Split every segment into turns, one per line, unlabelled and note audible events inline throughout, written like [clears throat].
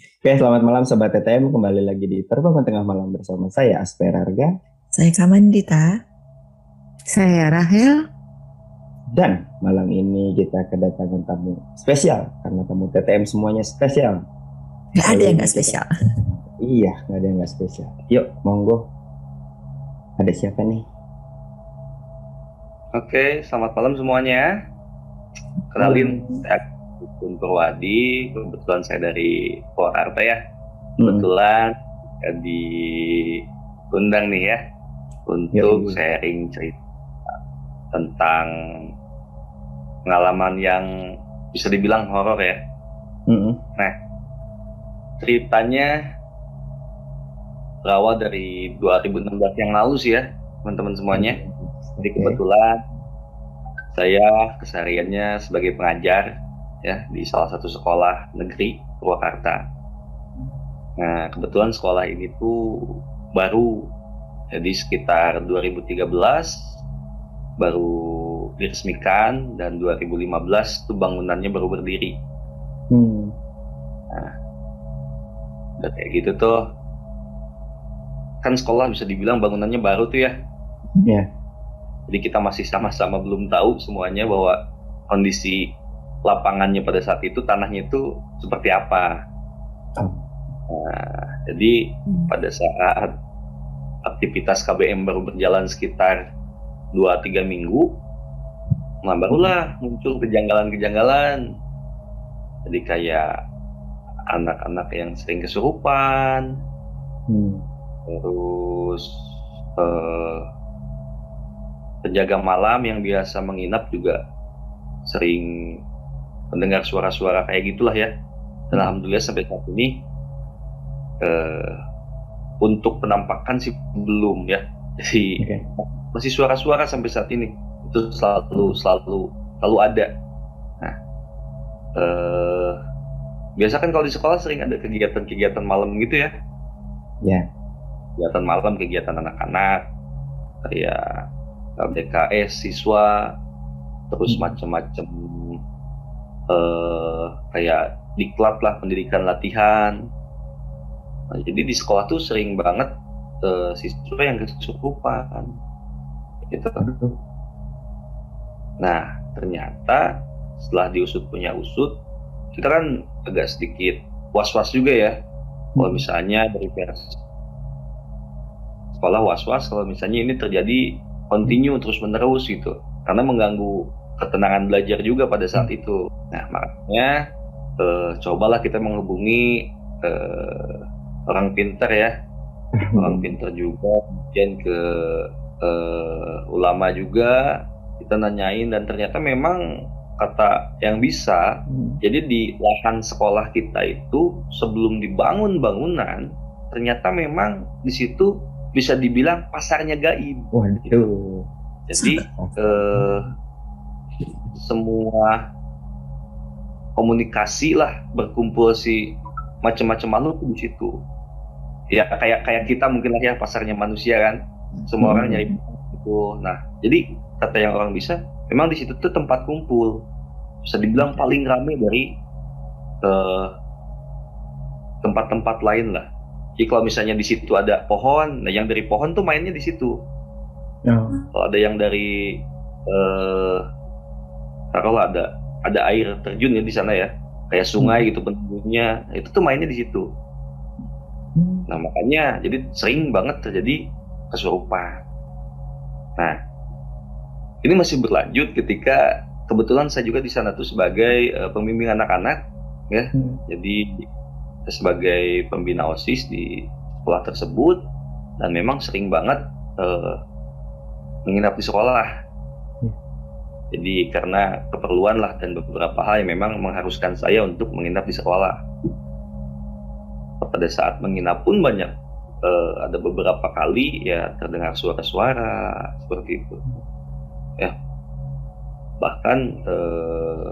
Oke, selamat malam Sobat TTM. Kembali lagi di Terbangun Tengah Malam bersama saya, Asper Harga.
Saya Kamandita.
Saya Rahel.
Dan malam ini kita kedatangan tamu spesial. Karena tamu TTM semuanya spesial.
Gak ada yang gak spesial. [laughs]
Iya, gak ada yang gak spesial. Yuk, monggo. Ada siapa nih?
Oke, selamat malam semuanya. Kenalin, saya Purwadi, kebetulan saya dari Purwakarta ya.
Hmm.
Kebetulan ya, diundang nih ya untuk
Yoi.
sharing cerita tentang pengalaman yang bisa dibilang horor ya.
Mm-mm.
Ceritanya berawal dari 2016 yang lalu sih ya, teman-teman semuanya. Jadi kebetulan saya kesehariannya sebagai pengajar ya di salah satu sekolah negeri Purwakarta. Nah kebetulan sekolah ini tuh baru jadi sekitar 2013 baru diresmikan dan 2015 tuh bangunannya baru berdiri.
Hmm.
Udah kayak gitu tuh kan sekolah bisa dibilang bangunannya baru tuh ya.
Ya.
Jadi kita masih sama-sama belum tahu semuanya bahwa kondisi lapangannya pada saat itu tanahnya itu seperti apa. Nah, jadi pada saat aktivitas KBM baru berjalan sekitar 2-3 minggu, nah barulah muncul kejanggalan-kejanggalan. Jadi kayak anak-anak yang sering kesurupan,
Hmm.
terus eh, penjaga malam yang biasa menginap juga sering mendengar suara-suara kayak gitulah ya. Dan
Hmm.
alhamdulillah sampai saat ini eh, untuk penampakan sih belum ya. Jadi
Oke.
masih suara-suara sampai saat ini itu selalu selalu selalu ada. Nah, eh, biasa kan kalau di sekolah sering ada kegiatan-kegiatan malam gitu ya
Ya.
kegiatan malam, kegiatan anak-anak, kayak LDKS siswa, terus
Hmm.
macam-macam eh kayak diklat lah pendidikan latihan. Nah, jadi di sekolah tuh sering banget eh, siswa yang kesurupan. Gitu. Nah, ternyata setelah diusut punya usut, kita kan agak sedikit was-was juga ya. Kalau misalnya dari pihak sekolah was-was kalau misalnya ini terjadi continue terus-menerus gitu. Karena mengganggu ketenangan belajar juga pada saat itu. Nah, makanya eh, cobalah kita menghubungi eh, orang pintar ya, [laughs] orang pintar juga, kemudian ke eh, ulama juga kita nanyain dan ternyata memang kata yang bisa
Hmm.
jadi di lahan sekolah kita itu sebelum dibangun bangunan ternyata memang di situ bisa dibilang pasarnya gaib
Waduh.
jadi [laughs] eh, semua komunikasi lah berkumpul si macam-macam makhluk di situ. Ya kayak kayak kita mungkin lah ya pasarnya manusia kan. Semua orang
Hmm.
nyari itu. Nah jadi kata yang orang bisa memang di situ tuh tempat kumpul. Bisa dibilang paling ramai dari eh, tempat-tempat lain lah. Jadi kalau misalnya di situ ada pohon nah yang dari pohon tuh mainnya di situ.
Oh.
kalau ada yang dari eh taruhlah ada ada air terjun ya di sana ya. Kayak sungai gitu bentuknya itu tuh mainnya di situ.
Hmm.
nah makanya jadi sering banget terjadi kesurupan. Nah ini masih berlanjut ketika kebetulan saya juga di sana tuh sebagai eh, pembimbing anak-anak ya.
Hmm.
jadi saya sebagai pembina osis di sekolah tersebut. Dan memang sering banget eh, menginap di sekolah.
Hmm.
Jadi karena keperluan lah dan beberapa hal yang memang mengharuskan saya untuk menginap di sekolah. Pada saat menginap pun banyak eh, ada beberapa kali ya terdengar suara-suara seperti itu. Ya. Bahkan eh,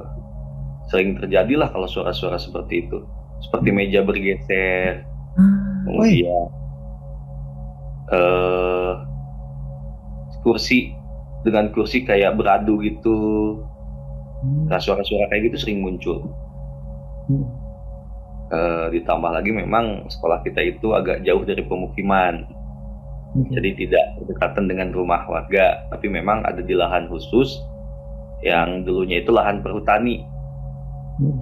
sering terjadilah kalau suara-suara seperti itu. Seperti meja bergeser
Ah,
kemudian eh kursi dengan kursi kayak beradu gitu
Hmm.
nah suara-suara kayak gitu sering muncul
Hmm.
Eh, ditambah lagi memang sekolah kita itu agak jauh dari pemukiman.
Oke.
Jadi tidak berdekatan dengan rumah warga, tapi memang ada di lahan khusus yang dulunya itu lahan perhutani.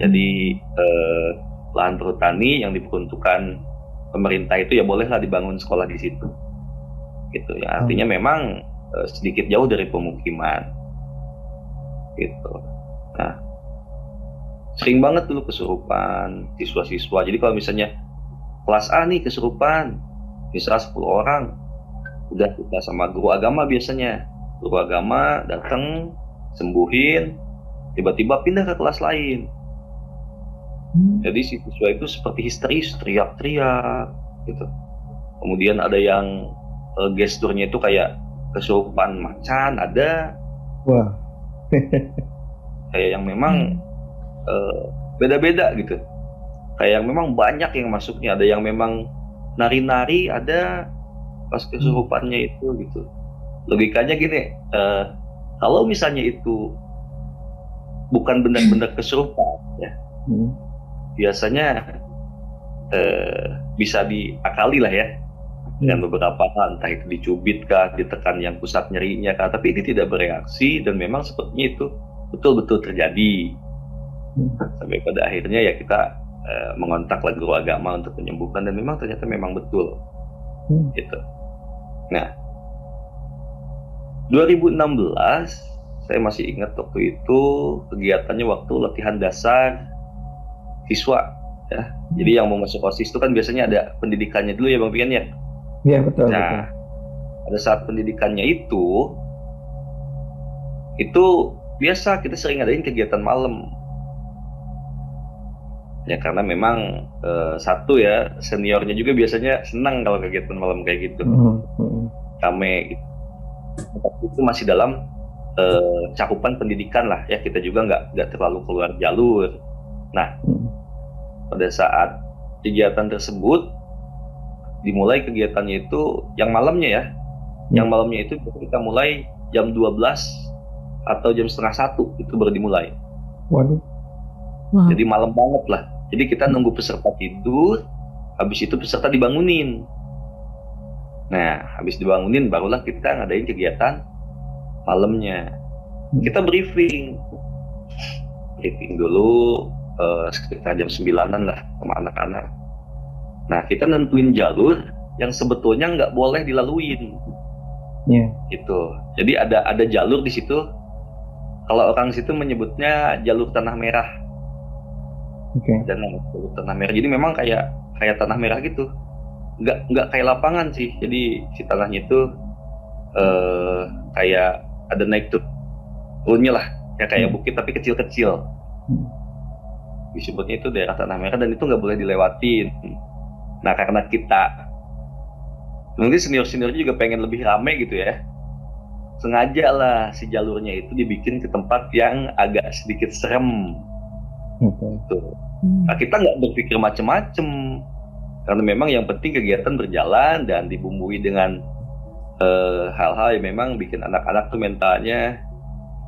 Jadi eh, lahan perhutani yang diperuntukkan pemerintah itu ya bolehlah dibangun sekolah di situ. Gitu ya. Artinya memang eh, sedikit jauh dari pemukiman. Gitu. Nah, sering banget dulu kesurupan siswa-siswa. Jadi kalau misalnya kelas A nih kesurupan, bisa 10 orang, udah kita sama guru agama biasanya. Guru agama datang sembuhin, tiba-tiba pindah ke kelas lain.
Hmm.
Jadi si siswa itu seperti histeris, teriak-teriak gitu. Kemudian ada yang eh, gesturnya itu kayak kesurupan macan, ada
Wah. [laughs]
kayak yang memang eh, beda-beda gitu. Kayak yang memang banyak yang masuknya, ada yang memang nari-nari, ada pas kesurupannya itu gitu. Logikanya gini, eh, kalau misalnya itu bukan benar-benar [clears throat] kesurupan, ya
Hmm.
biasanya eh, bisa diakali lah ya dengan beberapa hal, entah itu dicubit kah, ditekan yang pusat nyerinya kah, tapi ini tidak bereaksi dan memang sepertinya itu betul-betul terjadi.
Hmm.
Sampai pada akhirnya ya kita eh, mengontak lah guru agama untuk menyembuhkan dan memang ternyata memang betul
Hmm.
gitu. Nah, 2016 saya masih ingat waktu itu kegiatannya waktu latihan dasar siswa ya. Jadi yang mau masuk OSIS itu kan biasanya ada pendidikannya dulu ya Bang Pian ya.
Iya betul.
Nah, pada saat pendidikannya itu itu biasa kita sering adain kegiatan malam. Ya karena memang eh, satu ya seniornya juga biasanya senang kalau kegiatan malam kayak gitu,
betul. Hmm, hmm.
gitu. Tapi itu masih dalam eh, cakupan pendidikan lah ya kita juga nggak nggak terlalu keluar jalur. Nah
Hmm.
pada saat kegiatan tersebut dimulai kegiatannya itu yang malamnya ya. Yang malamnya itu kita mulai jam 12 atau jam setengah satu itu baru dimulai.
Waduh.
Wow.
jadi malam banget lah. Jadi kita nunggu peserta tidur habis itu peserta dibangunin. Nah habis dibangunin barulah kita ngadain kegiatan malamnya. Kita briefing. Briefing dulu eh, sekitar jam 9an lah sama anak-anak nah kita nentuin jalur yang sebetulnya nggak boleh dilaluin
Iya.
gitu. Jadi ada ada jalur di situ. Kalau orang situ menyebutnya jalur tanah merah
Oke.
dan nama jalur tanah merah. Jadi memang kayak kayak tanah merah gitu. Nggak nggak kayak lapangan sih. Jadi si tanahnya itu eh kayak ada naik turunnya lah. Ya kayak
Hmm.
bukit tapi kecil-kecil.
Hmm.
Disebutnya itu daerah tanah merah dan itu nggak boleh dilewatin. Nah karena kita mungkin senior-seniornya juga pengen lebih rame gitu ya sengaja lah si jalurnya itu dibikin ke tempat yang agak sedikit serem
Oke.
tuh.
Hmm.
Nah, kita nggak berpikir macem-macem karena memang yang penting kegiatan berjalan dan dibumbui dengan eh, hal-hal yang memang bikin anak-anak tuh mentalnya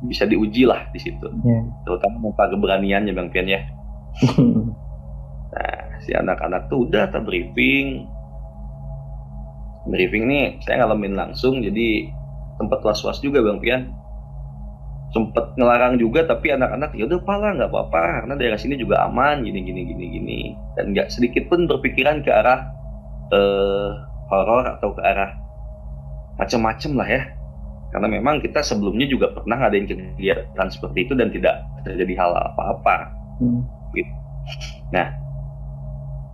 bisa diuji lah di situ,
Iya.
terutama mental keberaniannya bang Pian ya. [laughs] Nah, si anak-anak tuh udah tak briefing. Briefing nih saya ngalamin langsung jadi sempat was-was juga Bang Pian. Sempet ngelarang juga tapi anak-anak ya udah pala nggak apa-apa karena daerah sini juga aman gini gini gini gini dan nggak sedikit pun berpikiran ke arah eh, horor atau ke arah macam-macam lah ya karena memang kita sebelumnya juga pernah ngadain kegiatan seperti itu dan tidak terjadi hal apa-apa
Hmm.
Nah,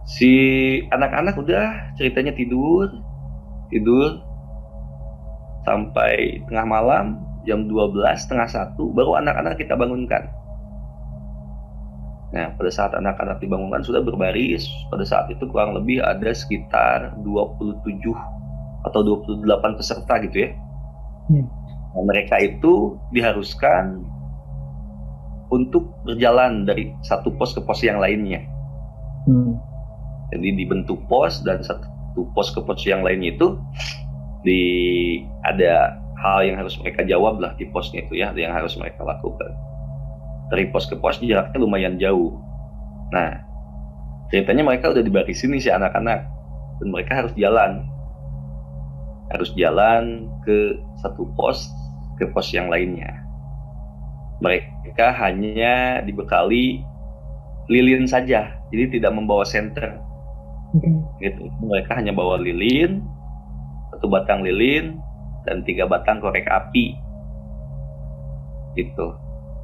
si anak-anak udah ceritanya tidur, tidur sampai tengah malam jam 12 setengah satu baru anak-anak kita bangunkan. Nah, pada saat anak-anak dibangunkan sudah berbaris, pada saat itu kurang lebih ada sekitar 27 atau 28 peserta gitu ya.
Hmm.
Nah, mereka itu diharuskan untuk berjalan dari satu pos ke pos yang lainnya.
Hmm.
Jadi dibentuk pos dan satu pos ke pos yang lainnya itu di ada hal yang harus mereka jawab lah di posnya itu ya, yang harus mereka lakukan. Dari pos ke pos jaraknya lumayan jauh. Nah, ceritanya mereka udah dibarisin nih si anak-anak. Dan mereka harus jalan. Harus jalan ke satu pos ke pos yang lainnya. Mereka hanya dibekali lilin saja. Jadi tidak membawa senter
Oke.
gitu. Mereka hanya bawa lilin satu batang lilin dan tiga batang korek api. Gitu.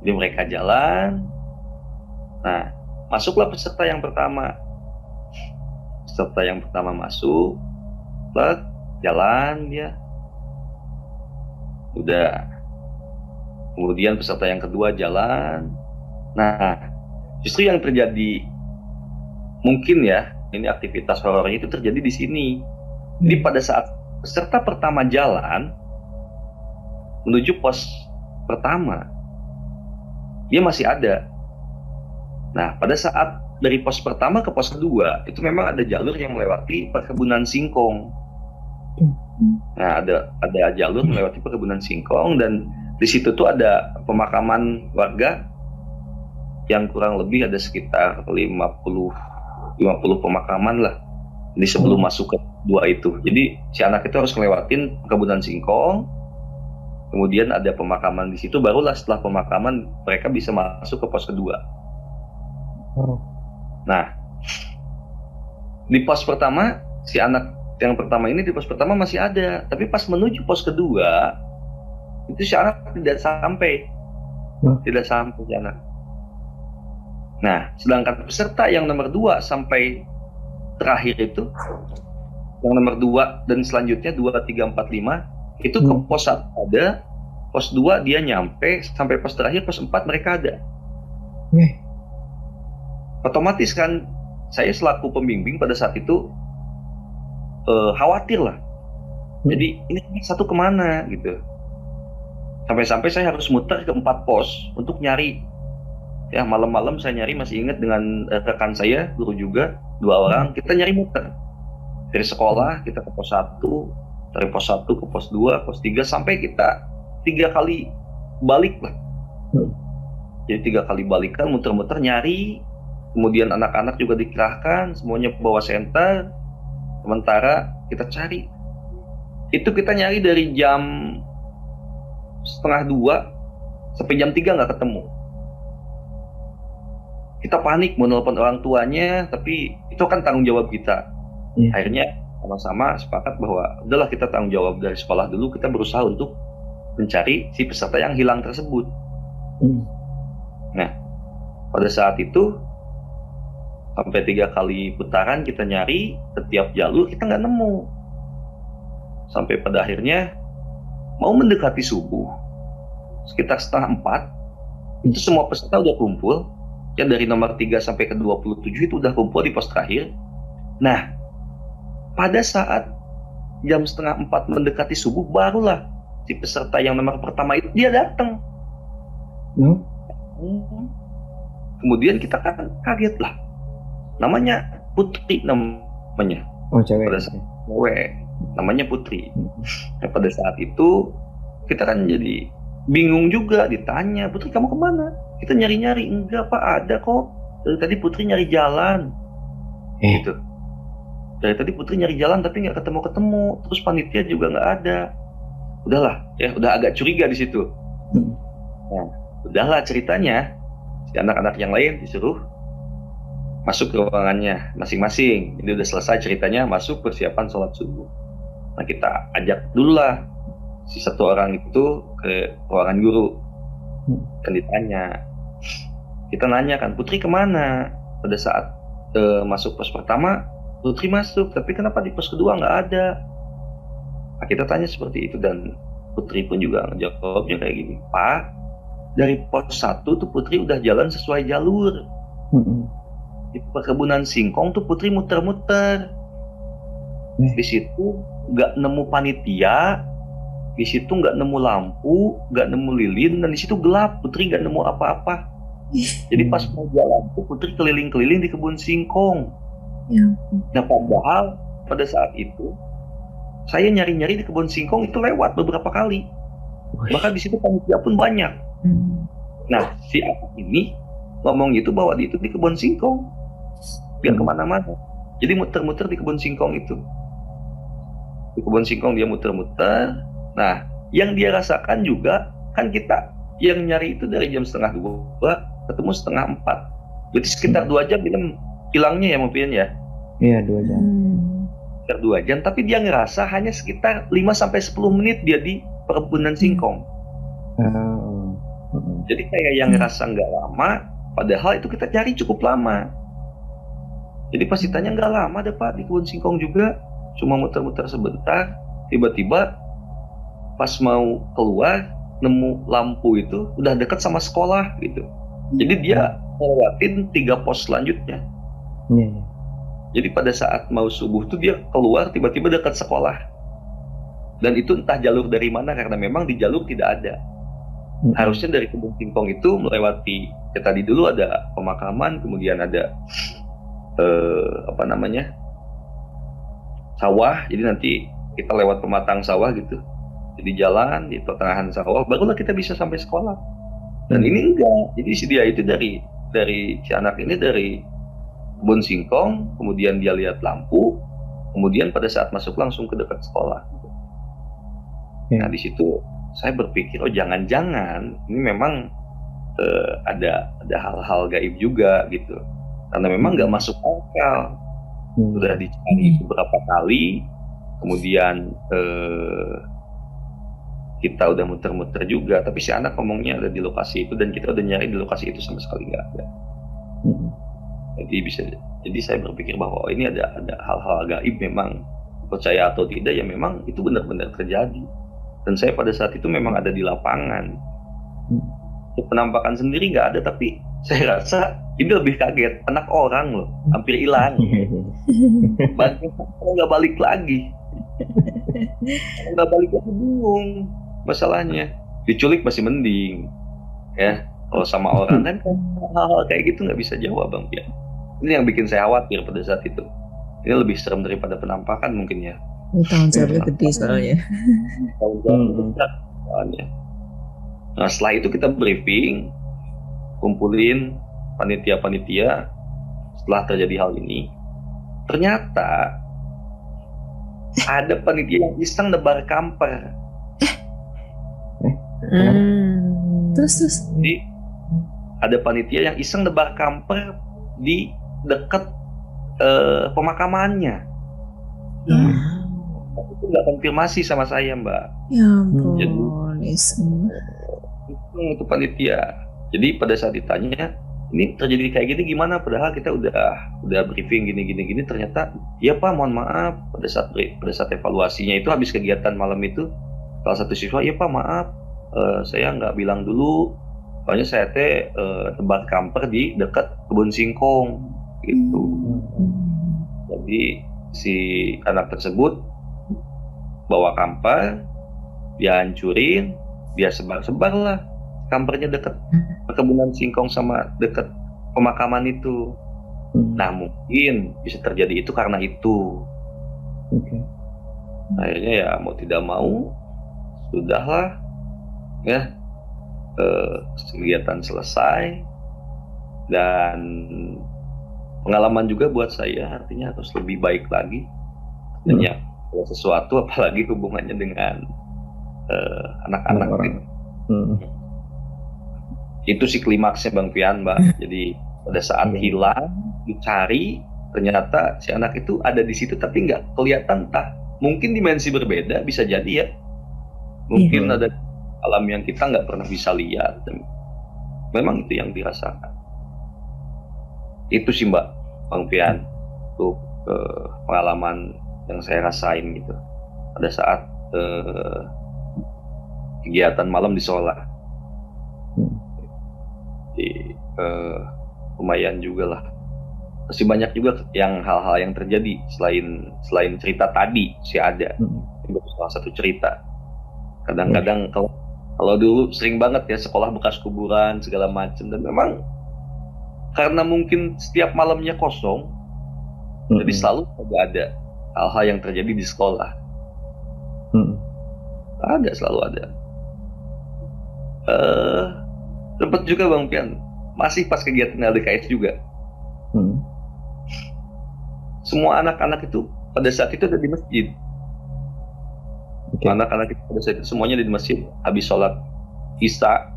Jadi mereka jalan. Nah masuklah peserta yang pertama. Peserta yang pertama masuk plek jalan dia. Udah. Kemudian peserta yang kedua jalan. Nah justru yang terjadi mungkin ya ini aktivitas horornya itu terjadi di sini. Jadi pada saat peserta pertama jalan menuju pos pertama dia masih ada. Nah pada saat dari pos pertama ke pos kedua itu memang ada jalur yang melewati perkebunan singkong. Nah ada ada jalur melewati perkebunan singkong dan di situ tuh ada pemakaman warga yang kurang lebih ada sekitar 50 50 pemakaman lah di sebelum masuk ke dua itu. Jadi si anak itu harus ngelewatin perkebunan singkong, kemudian ada pemakaman di situ, barulah setelah pemakaman mereka bisa masuk ke pos kedua.
Oh.
Nah, di pos pertama si anak yang pertama ini di pos pertama masih ada, tapi pas menuju pos kedua itu si anak tidak sampai,
Hmm.
tidak sampai si anak. Nah, sedangkan peserta yang nomor 2 sampai terakhir itu, yang nomor 2 dan selanjutnya 2, 3, 4, 5, itu ke
Hmm.
pos 1 ada, pos 2 dia nyampe, sampai pos terakhir, pos 4 mereka ada.
Eh.
Otomatis kan, saya selaku pembimbing pada saat itu, eh, khawatir lah. Jadi, ini satu ke mana gitu. Sampai-sampai saya harus muter ke empat pos untuk nyari ya malam-malam saya nyari masih ingat dengan eh, rekan saya guru juga dua orang kita nyari muter. Dari sekolah kita ke pos 1 dari pos 1 ke pos 2 pos 3 sampai kita tiga kali balik lah.
Hmm.
jadi tiga kali balikan muter-muter nyari kemudian anak-anak juga dikerahkan semuanya bawa senter sementara kita cari. Itu kita nyari dari jam setengah dua sampai jam tiga nggak ketemu kita panik mau nelpon orang tuanya tapi itu kan tanggung jawab kita.
Iya.
akhirnya sama-sama sepakat bahwa udahlah kita tanggung jawab dari sekolah dulu kita berusaha untuk mencari si peserta yang hilang tersebut.
Hmm.
pada saat itu sampai tiga kali putaran kita nyari setiap jalur kita nggak nemu. Sampai pada akhirnya mau mendekati subuh sekitar setengah empat itu semua peserta udah kumpul ya dari nomor 3 sampai ke 27 itu udah kumpul di pos terakhir nah pada saat jam setengah empat mendekati subuh barulah si peserta yang nomor pertama itu dia datang
No?
Kemudian kita kan kaget lah. Namanya Putri namanya.
Oh cewek.
Pada saat cewek. Namanya Putri. Nah, pada saat itu kita kan jadi bingung juga ditanya, Putri kamu ke mana? Kita nyari-nyari, enggak pak ada kok. Dari tadi Putri nyari jalan.
Eh.
Gitu. Dari tadi Putri nyari jalan tapi nggak ketemu-ketemu. Terus panitia juga nggak ada. Udahlah, ya udah agak curiga di situ.
Hmm.
Nah, udahlah ceritanya. Si anak-anak yang lain disuruh masuk ke ruangannya masing-masing. Ini udah selesai ceritanya, masuk persiapan sholat subuh. Nah kita ajak dulu lah si satu orang itu ke ruangan guru.
Hmm.
Dan ditanya, kita nanya kan, Putri ke mana? Pada saat eh, masuk pos pertama, Putri masuk, tapi kenapa di pos kedua nggak ada? Nah, kita tanya seperti itu dan Putri pun juga jawabnya kayak gini, Pak, dari pos satu tuh Putri udah jalan sesuai jalur
Hmm.
di perkebunan singkong tuh Putri muter-muter.
Eh.
Di situ nggak nemu panitia, di situ nggak nemu lampu, nggak nemu lilin, dan di situ gelap. Putri nggak nemu apa-apa. Jadi pas mau jalan tuh Putri keliling-keliling di kebun singkong.
Ya
Nah padahal pada saat itu saya nyari-nyari di kebun singkong itu lewat beberapa kali. Bahkan di situ panitia pun banyak.
Hmm.
Nah si anak ini ngomong gitu bahwa dia itu di kebun singkong. biar
Hmm.
ke mana-mana jadi muter-muter di kebun singkong itu di kebun singkong dia muter-muter nah yang dia rasakan juga kan kita yang nyari itu dari jam setengah dua ketemu setengah empat berarti sekitar dua jam kita hilangnya ya mungkin ya
Iya dua jam.
Hmm.
sekitar dua jam tapi dia ngerasa hanya sekitar 5 sampai 10 menit dia di perkebunan singkong
Oh. Mm-mm.
jadi kayak yang ngerasa nggak lama padahal itu kita cari cukup lama jadi pas ditanya nggak lama deh pak di kebun singkong juga cuma muter-muter sebentar tiba-tiba pas mau keluar nemu lampu itu udah deket sama sekolah gitu jadi dia ngelewatin tiga pos selanjutnya
Iya, iya.
Jadi pada saat mau subuh tuh dia keluar tiba-tiba dekat sekolah. Dan itu entah jalur dari mana karena memang di jalur tidak ada. Harusnya dari kebun singkong itu melewati ya tadi dulu ada pemakaman, kemudian ada eh, apa namanya sawah. Jadi nanti kita lewat pematang sawah gitu. Jadi jalan di pertengahan sawah, barulah kita bisa sampai sekolah. Dan ini enggak. Jadi si dia itu dari dari si anak ini dari kebun singkong, kemudian dia lihat lampu, kemudian pada saat masuk langsung ke dekat sekolah.
Ya.
Nah di situ saya berpikir oh jangan-jangan ini memang eh, ada ada hal-hal gaib juga gitu, karena memang nggak masuk akal.
Hmm.
Sudah dicari beberapa kali, kemudian eh, kita udah muter-muter juga, tapi si anak ngomongnya ada di lokasi itu dan kita udah nyari di lokasi itu sama sekali nggak ada.
Mm-mm.
jadi bisa jadi saya berpikir bahwa oh, ini ada ada hal-hal gaib memang. Percaya atau tidak ya memang itu benar-benar terjadi. Dan saya pada saat itu memang ada di lapangan.
Hmm.
Penampakan sendiri nggak ada tapi [laughs] saya rasa ini lebih kaget. Anak orang loh hampir hilang. [laughs] Kalau nggak balik lagi. [laughs] Nggak balik lagi bingung masalahnya diculik masih mending ya kalau sama orang kan hal-hal kayak gitu nggak bisa jawab bang Pian ini yang bikin saya khawatir pada saat itu ini lebih serem daripada penampakan mungkin ya
Ini tahun jawabnya gede soalnya.
Tanggung jawab
Hmm.
soalnya. Nah setelah itu kita briefing, kumpulin panitia-panitia setelah terjadi hal ini. Ternyata ada panitia yang iseng nebar kamper.
Hmm.
Terus terus.
Jadi ada panitia yang iseng nebar kamper di dekat eh, pemakamannya.
Ya,
Tapi itu nggak konfirmasi sama saya mbak.
ya ampun,
Jadi-
iseng.
itu itu panitia. Jadi pada saat ditanya ini terjadi kayak gini gimana? Padahal kita udah udah briefing gini gini gini. Ternyata ya pak mohon maaf pada saat pada saat evaluasinya itu habis kegiatan malam itu salah satu siswa ya pak maaf eh, saya nggak bilang dulu. Soalnya saya teh eh, tebar kamper di dekat kebun singkong gitu. Jadi si anak tersebut bawa kamper, dia hancurin, dia sebar-sebar lah kampernya dekat perkebunan singkong sama dekat pemakaman itu.
Hmm.
Nah mungkin bisa terjadi itu karena itu.
Oke.
Akhirnya ya mau tidak mau sudahlah ya eh, kegiatan selesai dan pengalaman juga buat saya artinya harus lebih baik lagi dan
Hmm.
ya sesuatu apalagi hubungannya dengan eh, anak-anak gitu.
Hmm.
itu sih klimaksnya Bang Pian Mbak. Jadi pada saat
Iya.
hilang dicari ternyata si anak itu ada di situ tapi nggak kelihatan entah mungkin dimensi berbeda bisa jadi ya mungkin
Iya.
ada alam yang kita nggak pernah bisa lihat dan memang itu yang dirasakan itu sih Mbak Bang Pian untuk eh, pengalaman yang saya rasain gitu pada saat eh, kegiatan malam di sekolah. Jadi eh, lumayan juga lah. Masih banyak juga yang hal-hal yang terjadi selain selain cerita tadi sih ada.
Hmm.
Baru salah satu cerita. Kadang-kadang kalau kalau dulu sering banget ya sekolah bekas kuburan segala macam dan memang karena mungkin setiap malamnya kosong,
Hmm.
jadi selalu ada ada hal-hal yang terjadi di sekolah.
Hmm.
Ada selalu ada. Eh, sempat juga Bang Pian, masih pas kegiatan LDKS juga.
Hmm.
semua anak-anak itu pada saat itu ada di masjid
Oke.
anak-anak itu pada saat itu semuanya di masjid habis sholat isya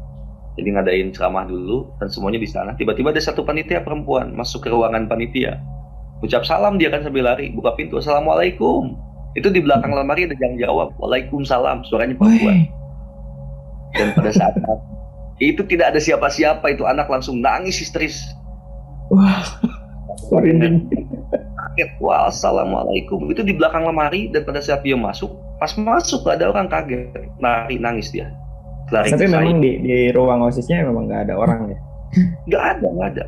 jadi ngadain ceramah dulu dan semuanya di sana. Tiba-tiba ada satu panitia perempuan masuk ke ruangan panitia. Ucap salam dia kan sambil lari buka pintu assalamualaikum. Itu di belakang lemari ada yang jawab waalaikumsalam suaranya perempuan dan pada saat itu tidak ada siapa-siapa itu anak langsung nangis histeris.
Wah,
Merinding.
kaget wah assalamualaikum itu di belakang lemari dan pada saat dia masuk pas masuk gak ada orang kaget. Lari nangis dia. Lari
Tapi memang di, di ruang osisnya memang nggak ada orang ya. [laughs]
nggak ada nggak ada.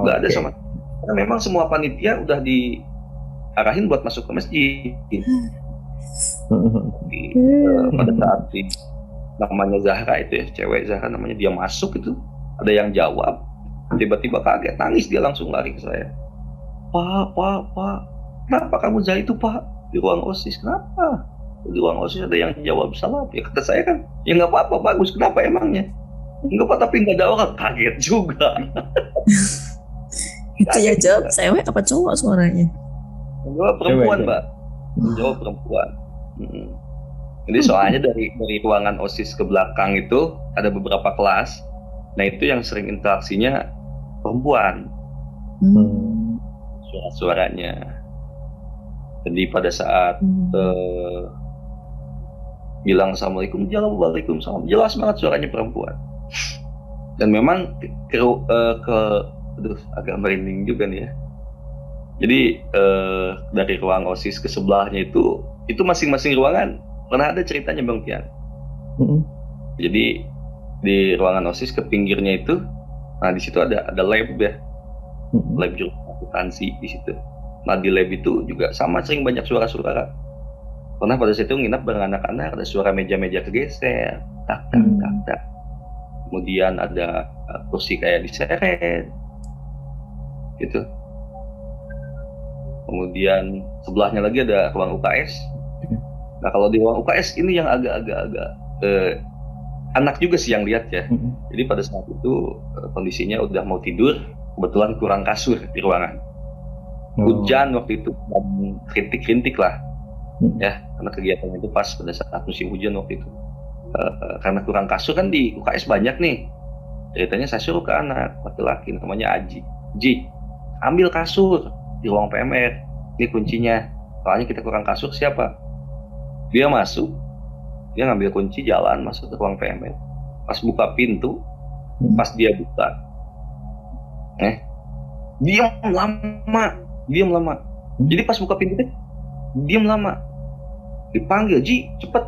Nggak ada
Oke.
sama. Karena memang semua panitia udah diarahin buat masuk ke masjid.
Mhm.
Di- eh, pada saat di namanya Zahra itu ya cewek Zahra namanya dia masuk itu ada yang jawab tiba-tiba kaget nangis dia langsung lari ke saya. Pak pak pak kenapa kamu Zahra itu pak? Di ruang osis kenapa ruang osis ada yang jawab salam ya kata saya kan ya nggak apa-apa bagus kenapa emangnya nggak apa tapi nggak ada orang kaget juga [laughs]
itu ya jawab cewek apa cowok suaranya?
Jawab perempuan, Mbak. Jawab perempuan. Mm. Jadi soalnya dari dari ruangan OSIS ke belakang itu ada beberapa kelas. Nah, itu yang sering interaksinya perempuan
Hmm.
suara-suaranya. Jadi pada saat
Hmm.
eh, bilang assalamualaikum, jawab waalaikumsalam. Jelas banget suaranya perempuan. Dan memang ke, ke, eh, ke aduh, agak merinding juga nih ya. Jadi eh, dari ruang osis ke sebelahnya itu itu masing-masing ruangan pernah ada ceritanya bang Pian.
Mhm.
Jadi di ruangan osis ke pinggirnya itu, nah di situ ada ada lab ya,
Mhm.
lab jurnal akuntansi di situ. Nah di lab itu juga sama sering banyak suara-suara. Pernah pada situ nginap bareng anak-anak ada suara meja-meja kegeser, tak tak
Hmm.
tak tak. Kemudian ada uh, kursi kayak diseret, gitu. Kemudian sebelahnya lagi ada ruang UKS. Nah kalau di ruang UKS ini yang agak-agak agak eh, anak juga sih yang lihat ya.
Mhm.
Jadi pada saat itu eh, kondisinya udah mau tidur, kebetulan kurang kasur di ruangan.
Oh.
Hujan waktu itu dan rintik-rintik lah,
Hmm.
Ya karena kegiatan itu pas pada saat musim hujan waktu itu. Eh, karena kurang kasur kan di UKS banyak nih. Ceritanya saya suruh ke anak laki-laki namanya Aji. Ji, ambil kasur di ruang PMR. Ini kuncinya. Soalnya kita kurang kasur siapa? Dia masuk, dia ngambil kunci jalan masuk ke ruang PMR. Pas buka pintu,
Hmm.
pas dia buka, eh, diam lama, diam lama.
Hmm.
Jadi pas buka pintu, teh, diam lama. Dipanggil, Ji, cepet.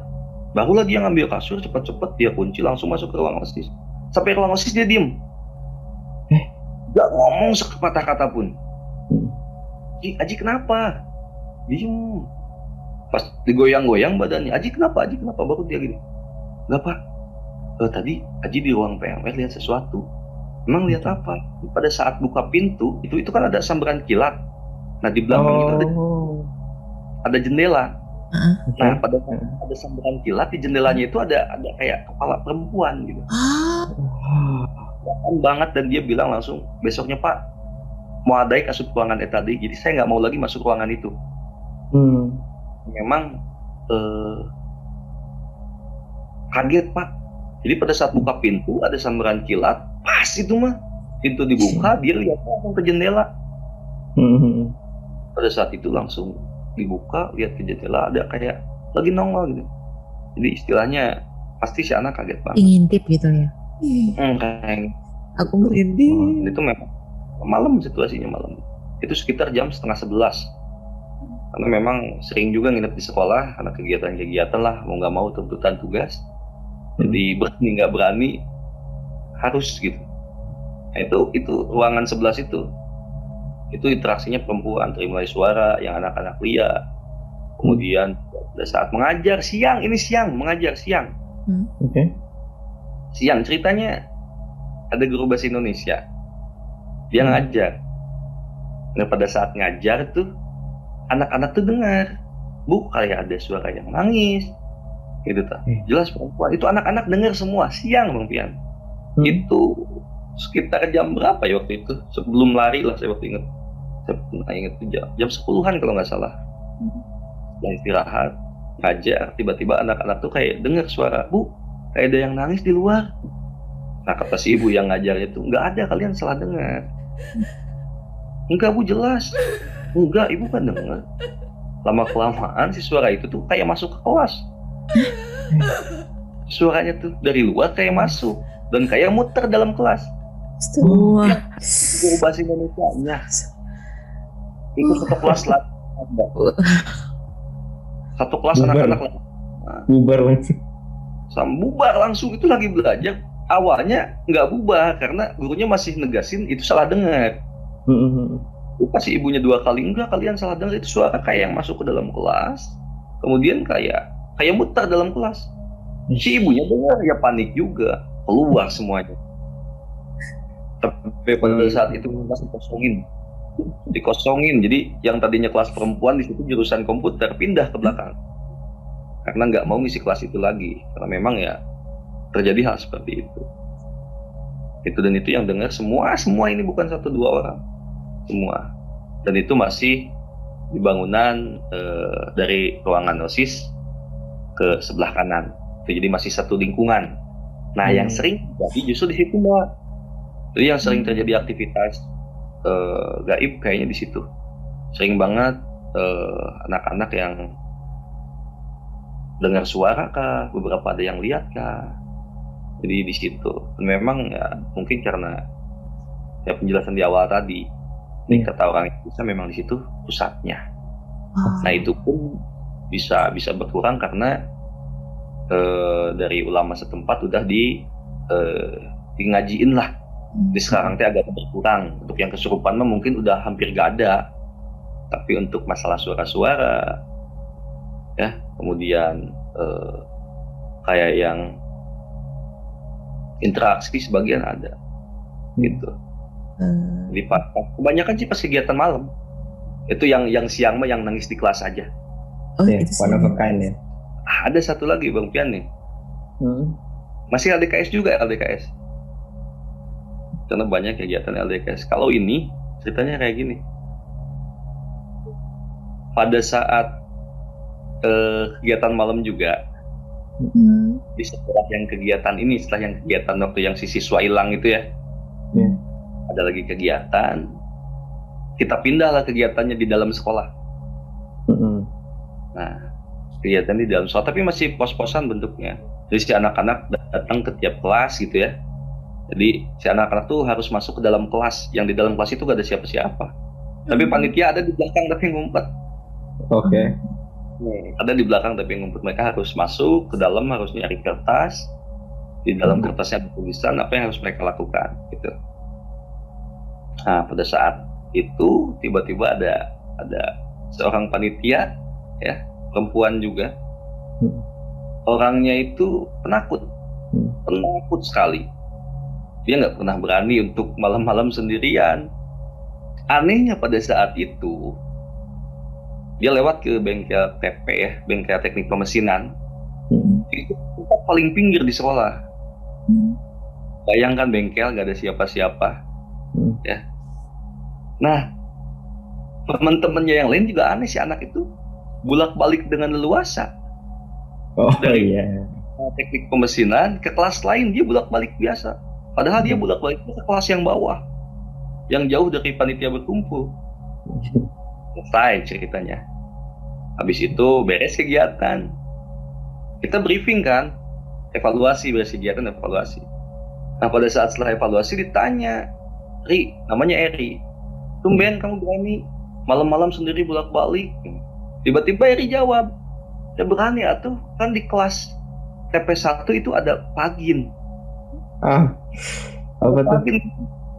Barulah dia ngambil kasur, cepet-cepet dia kunci langsung masuk ke ruang osis. Sampai ruang osis dia diem.
Eh.
Gak ngomong sepatah kata pun.
Hmm.
Ji, Aji kenapa? Diem. Pas digoyang-goyang badannya, Aji kenapa? Aji kenapa? Baru dia gini. Gak pak. Eh, tadi Aji di ruang PMR lihat sesuatu. Emang lihat apa? Pada saat buka pintu, itu itu kan ada sambaran kilat. Nah di belakang itu ada,
Oh.
Ada jendela.
Oke.
Nah pada saat ada sambaran kilat di jendelanya itu ada ada kayak kepala perempuan gitu.
Ah.
Kelihatan banget dan dia bilang langsung besoknya Pak mau ada kasut ruangan itu tadi. Jadi saya nggak mau lagi masuk ruangan itu.
Hmm.
memang eh, kaget pak. Jadi pada saat buka pintu ada sambaran kilat, pas itu mah pintu dibuka dia lihat langsung ke jendela.
Mhm.
Pada saat itu langsung dibuka lihat ke jendela ada kayak lagi nongol gitu. Jadi istilahnya pasti si anak kaget banget.
ngintip gitu ya.
Hmm, kayak
Aku merinding.
itu memang malam situasinya malam. Itu sekitar jam setengah sebelas. Karena memang sering juga nginep di sekolah karena kegiatan-kegiatan lah mau nggak mau tuntutan tugas. Jadi berani nggak berani harus gitu. Nah, itu itu ruangan sebelas itu itu interaksinya perempuan dari mulai suara yang anak-anak lihat kemudian pada saat mengajar siang ini siang mengajar siang.
Oke.
siang ceritanya ada guru bahasa Indonesia. Dia
Hmm.
ngajar. Nah pada saat ngajar tuh anak-anak tuh dengar. Bu kayak ada suara yang nangis. Gitu tak
Hmm.
jelas perempuan. Itu anak-anak dengar semua siang bang Pian.
Hmm.
itu sekitar jam berapa ya waktu itu? Sebelum lari lah saya waktu inget saya pernah ingat tuh jam, jam 10-an kalau nggak salah. Setelah istirahat ngajar tiba-tiba anak-anak tuh kayak dengar suara bu kayak ada yang nangis di luar. Nah kata si ibu yang ngajar itu nggak ada kalian salah dengar. [laughs] Enggak bu jelas. Enggak ibu kan dengar. Lama kelamaan si suara itu tuh kayak masuk ke kelas. [laughs] Suaranya tuh dari luar kayak masuk dan kayak muter dalam kelas.
Wah.
guru bahasa Indonesia nya itu satu kelas lah. Satu kelas anak-anak lah.
Bubar langsung.
sama bubar langsung. Itu lagi belajar. Awalnya nggak bubar karena gurunya masih negasin itu salah dengar.
Hmm.
lupa si ibunya dua kali. Enggak kalian salah dengar. Itu suara kayak yang masuk ke dalam kelas. Kemudian kayak kayak muter dalam kelas. Si ibunya dengar ya panik juga. Keluar semuanya. Tapi pada saat itu kelas dikosongin dikosongin. Jadi yang tadinya kelas perempuan di situ jurusan komputer pindah ke belakang. Karena nggak mau ngisi kelas itu lagi. Karena memang ya terjadi hal seperti itu. Itu dan itu yang dengar semua semua ini bukan satu dua orang. Semua. Dan itu masih di bangunan eh, dari ruangan osis ke sebelah kanan. Itu jadi masih satu lingkungan. Nah yang
Hmm.
sering jadi justru di situ mbak. Jadi yang sering terjadi aktivitas eh, gaib kayaknya di situ. Sering banget eh, anak-anak yang dengar suara kah beberapa ada yang lihat kah. Jadi di situ. Memang ya mungkin karena ya penjelasan di awal tadi ini
Iya.
kata orang Indonesia memang di situ pusatnya.
Wah.
nah itu pun bisa bisa berkurang karena eh, dari ulama setempat udah di eh, di ngajiin lah di sekarang teh agak berkurang. Untuk yang kesurupan mah mungkin udah hampir gak ada. Tapi untuk masalah suara-suara ya kemudian eh, kayak yang interaksi sebagian ada. Gitu.
Eh,
di pas kebanyakan sih pas kegiatan malam. Itu yang yang siang mah yang nangis di kelas aja.
Oh,
Ya, one of a kind ya.
Ada satu lagi bang Pian nih.
Hmm.
masih LDKS juga LDKS karena banyak kegiatan LDKS kalau ini ceritanya kayak gini pada saat eh, kegiatan malam juga
Hmm.
di setelah yang kegiatan ini setelah yang kegiatan waktu yang si siswa hilang itu ya
Ya.
ada lagi kegiatan kita pindahlah kegiatannya di dalam sekolah
Hmm.
Nah, kegiatan di dalam sekolah tapi masih pos-posan bentuknya. Jadi si anak-anak datang ke tiap kelas gitu ya. Jadi si anak-anak tuh harus masuk ke dalam kelas. Yang di dalam kelas itu gak ada siapa-siapa. Tapi panitia ada di belakang tapi ngumpet.
Oke.
Ada di belakang tapi ngumpet. Mereka harus masuk ke dalam harus nyari kertas. Di dalam kertasnya ada tulisan apa yang harus mereka lakukan gitu. Nah, pada saat itu tiba-tiba ada ada seorang panitia ya, perempuan juga.
Hmm.
Orangnya itu penakut.
Hmm.
Penakut sekali. Dia nggak pernah berani untuk malam-malam sendirian. Anehnya pada saat itu dia lewat ke bengkel TP ya, bengkel teknik pemesinan.
Hmm.
Itu paling pinggir di sekolah.
Hmm.
Bayangkan bengkel nggak ada siapa-siapa.
Hmm.
Ya. Nah, teman-temannya yang lain juga aneh si anak itu bolak-balik dengan leluasa.
Oh
Dari-
iya.
Teknik pemesinan ke kelas lain dia bolak-balik biasa. Padahal dia
Hmm.
bolak-balik ke kelas yang bawah, yang jauh dari panitia berkumpul. Selesai ceritanya. Habis itu beres kegiatan. Kita briefing kan, evaluasi beres kegiatan evaluasi. Nah pada saat setelah evaluasi ditanya, Ri, namanya Eri, tumben kamu berani malam-malam sendiri bolak-balik. Tiba-tiba Eri jawab, ya berani atuh kan di kelas TP1 itu ada pagin.
Ah. Apa tuh?
Pagin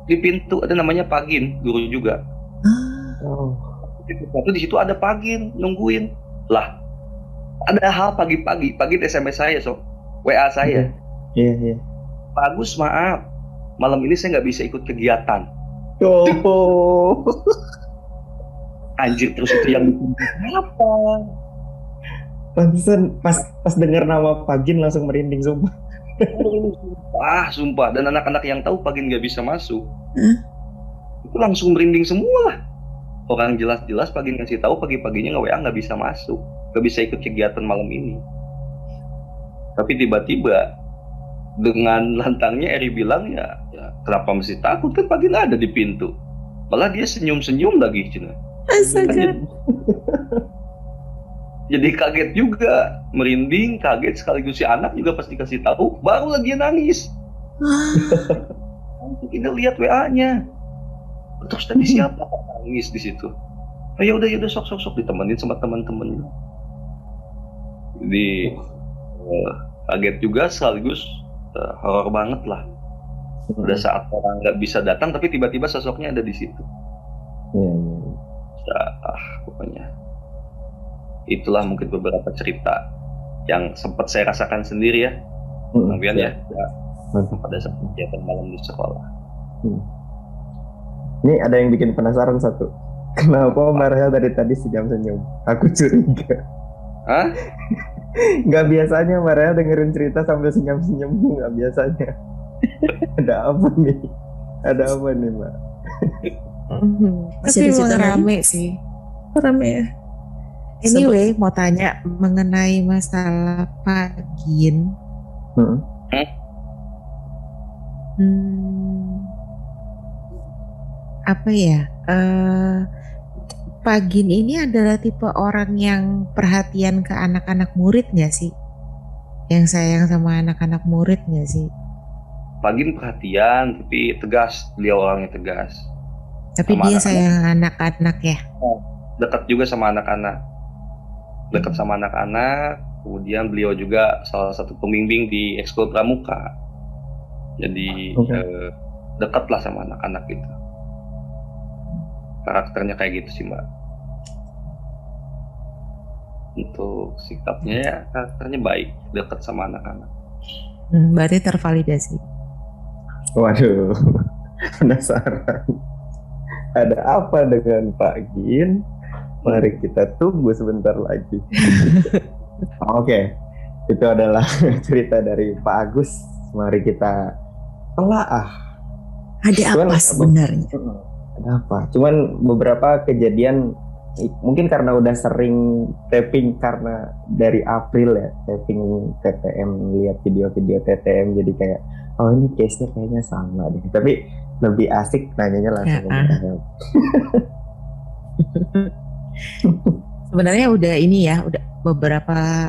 di pintu ada namanya pagin, guru juga.
Ah.
Oh.
Di situ ada pagin nungguin. Lah, ada hal pagi-pagi, pagi SMS saya so, WA saya.
Iya iya.
Bagus maaf, malam ini saya nggak bisa ikut kegiatan. [laughs]
Oh.
Anjir terus itu yang apa?
Pantesan pas pas dengar nama Pagin langsung merinding sumpah. [laughs]
Ah sumpah dan anak-anak yang tahu pagin nggak bisa masuk,
Hah?
itu langsung merinding semua lah. orang jelas-jelas pagi ngasih tahu pagi-paginya nggak WA nggak bisa masuk nggak bisa ikut kegiatan malam ini tapi tiba-tiba dengan [laughs] lantangnya Eri bilang ya, ya kenapa mesti takut kan pagi ada di pintu malah dia senyum-senyum lagi Cina
Astaga. [laughs]
jadi kaget juga merinding kaget sekaligus si anak juga pasti kasih tahu baru lagi nangis.
Wah,
kita lihat WA-nya terus tadi siapa nangis di situ? Oh, ya udah ya udah sok sok sok ditemenin sama teman-temannya jadi eh, kaget juga sekaligus eh, horor banget lah. Pada saat orang nggak bisa datang tapi tiba-tiba sosoknya ada di situ.
Iya.
Ya, ah, pokoknya itulah mungkin beberapa cerita yang sempat saya rasakan sendiri ya
Hmm,
kemudian ya, ya
Mantap.
pada saat kegiatan malam di sekolah
Ini ada yang bikin penasaran satu. [laughs] Kenapa Marhel dari tadi senyum-senyum? Aku curiga.
Hah? [laughs]
Nggak biasanya Marhel dengerin cerita sambil senyum-senyum tuh nggak biasanya. [laughs] ada apa nih? Ada apa nih Mbak?
Ada
emang
cerita lagi?
rame sih.
rame ya.
Anyway, mau tanya mengenai masalah pagin.
Hmm.
Hmm, apa ya? Eh, pagin ini adalah tipe orang yang perhatian ke anak-anak murid nggak sih? Yang sayang sama anak-anak murid nggak sih?
Pagin perhatian tapi tegas beliau orangnya tegas
Tapi
Sama
dia
anak-anak.
sayang anak-anak ya.
dekat juga sama anak-anak dekat sama anak-anak kemudian beliau juga salah satu pembimbing di ekskul pramuka jadi
Oke.
eh, dekat lah sama anak-anak gitu karakternya kayak gitu sih mbak untuk sikapnya ya karakternya baik dekat sama anak-anak
Hmm, berarti tervalidasi.
Waduh, [laughs] penasaran. Ada apa dengan Pak Gin? Mari kita tunggu sebentar lagi. [laughs] Oke, itu adalah [laughs] cerita dari Pak Agus. Mari kita telaah.
Ada
Cuman
apa sebenarnya?
Ada apa? Cuman beberapa kejadian mungkin karena udah sering tapping karena dari April ya tapping TTM lihat video-video TTM jadi kayak oh ini case-nya kayaknya sama deh. Tapi lebih asik nanyanya langsung ke
Ya. [laughs]
Rahel.
Sebenarnya udah ini ya, udah beberapa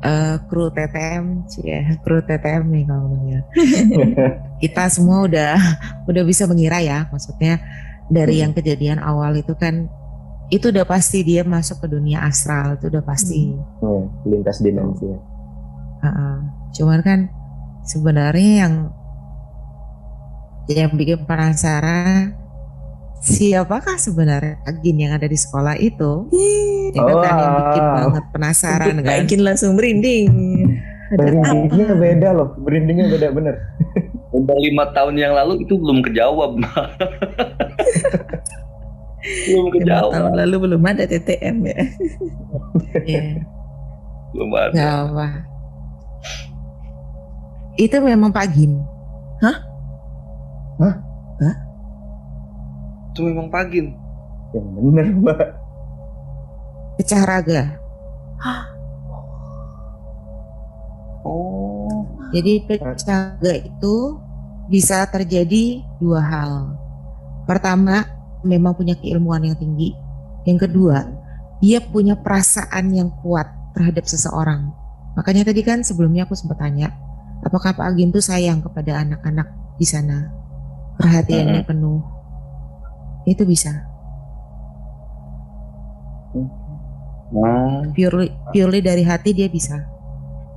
eh, kru TTM, ya kru TTM nih kalau ngomongnya. [laughs] Kita semua udah udah bisa mengira ya, maksudnya dari
Hmm.
yang kejadian awal itu kan itu udah pasti dia masuk ke dunia astral itu udah pasti.
Ya, lintas dimensi. ya.
Heeh. Cuman kan sebenarnya yang yang bikin penasaran siapakah sebenarnya Agin yang ada di sekolah itu?
Ih,
Ya kan, kan yang bikin
Wow.
banget penasaran kan.
Bikin langsung merinding. Apa?
beda loh, berindingnya beda bener. [laughs]
udah lima tahun yang lalu itu belum kejawab [laughs] belum
Lima
kejawab
tahun lalu belum ada TTM ya.
Iya.
belum ada
Gak apa. Itu memang Pagin.
Itu memang pagin
Yang bener mbak.
Pecah raga.
oh
Jadi pecah raga itu bisa terjadi dua hal. Pertama, memang punya keilmuan yang tinggi. Yang kedua, dia punya perasaan yang kuat terhadap seseorang. Makanya tadi kan sebelumnya aku sempat tanya, apakah Pak Agin tuh sayang kepada anak-anak di sana? Perhatiannya penuh. Itu bisa.
nah
purely purely dari hati dia bisa.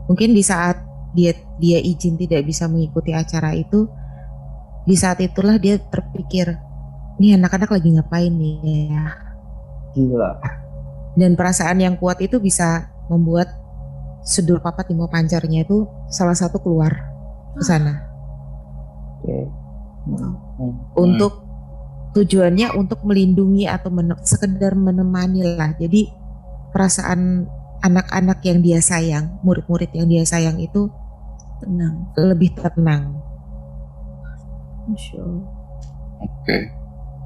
Mungkin di saat dia dia izin tidak bisa mengikuti acara itu, di saat itulah dia terpikir, nih anak-anak lagi ngapain nih ya?
Gila.
Dan perasaan yang kuat itu bisa membuat sedul papat timo pancarnya itu salah satu keluar ke sana
Oke.
untuk tujuannya untuk melindungi atau men- sekedar menemani lah. Jadi perasaan anak-anak yang dia sayang, murid-murid yang dia sayang itu
Tenang.
lebih tenang.
Masya Allah.
oke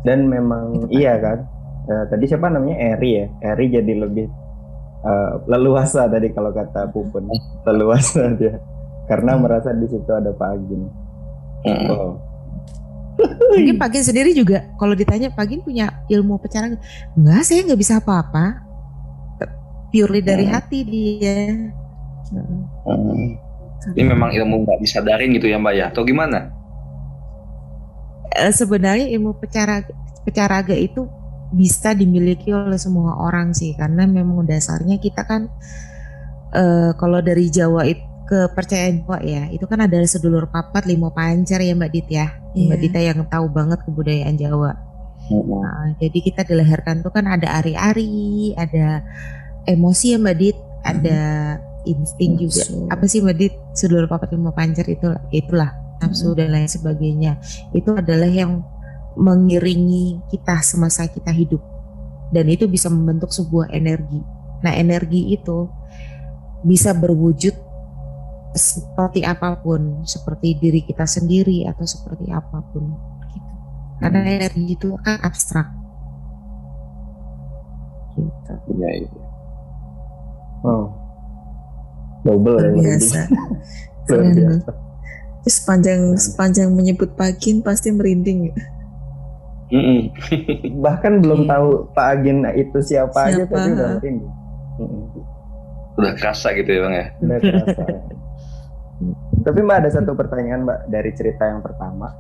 Dan memang
Itu kan.
iya kan, eh, tadi siapa namanya Eri ya Eri jadi lebih eh, leluasa tadi kalau kata Pupun [laughs] leluasa dia karena merasa di situ ada Pak Agin
Mm.
oh
Mungkin Pagin sendiri juga kalau ditanya Pagin punya ilmu pecarangan. Enggak, saya nggak bisa apa-apa. Purely dari
Hmm.
hati dia.
Mm. Ini memang ilmu nggak disadarin gitu ya Mbak ya? Atau gimana?
Eh, sebenarnya ilmu pecaraga, pecaraga itu bisa dimiliki oleh semua orang sih karena memang dasarnya kita kan eh, kalau dari Jawa itu kepercayaan Jawa ya. Itu kan ada sedulur papat lima pancar ya Mbak Dit ya.
Iya.
Mbak Dita yang tahu banget kebudayaan Jawa. Nah, jadi kita dilahirkan tuh kan ada ari-ari ada emosi ya Mbak Dit. Ada insting juga.
Nafsu.
apa sih Mbak Dit? Sedulur papat lima pancar itu itulah. Nafsu dan lain sebagainya. Itu adalah yang mengiringi kita semasa kita hidup. Dan itu bisa membentuk sebuah energi. Nah energi itu bisa berwujud seperti apa pun seperti diri kita sendiri atau seperti apa pun gitu. karena energi itu kan abstrak gitu.
Iya, iya.
oh double
Luar
ya
biasa. [laughs]
luar biasa
Terus sepanjang sepanjang menyebut Pagin pasti merinding.
Mm-mm. [laughs]
bahkan belum tahu Pak Agin itu siapa, aja
Siapa?
tapi udah merinding Mm-mm.
Udah kerasa gitu ya Bang ya?
Udah kerasa. [laughs] Tapi Mbak ada satu pertanyaan Mbak dari cerita yang pertama.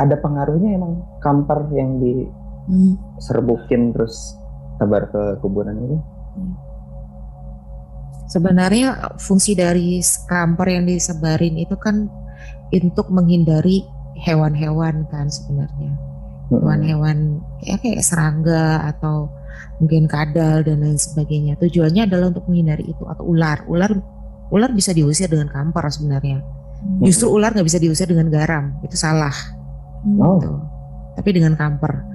Ada pengaruhnya emang kampar yang
Hmm.
diserbukin terus tebar ke kuburan itu?
sebenarnya fungsi dari kamper yang disebarin itu kan untuk menghindari hewan-hewan kan sebenarnya hewan-hewan ya kayak serangga atau mungkin kadal dan lain sebagainya. Tujuannya adalah untuk menghindari itu atau ular. Ular ular bisa diusir dengan kamper sebenarnya. Justru ular nggak bisa diusir dengan garam. Itu salah.
Oh.
Gitu. Tapi dengan kamper.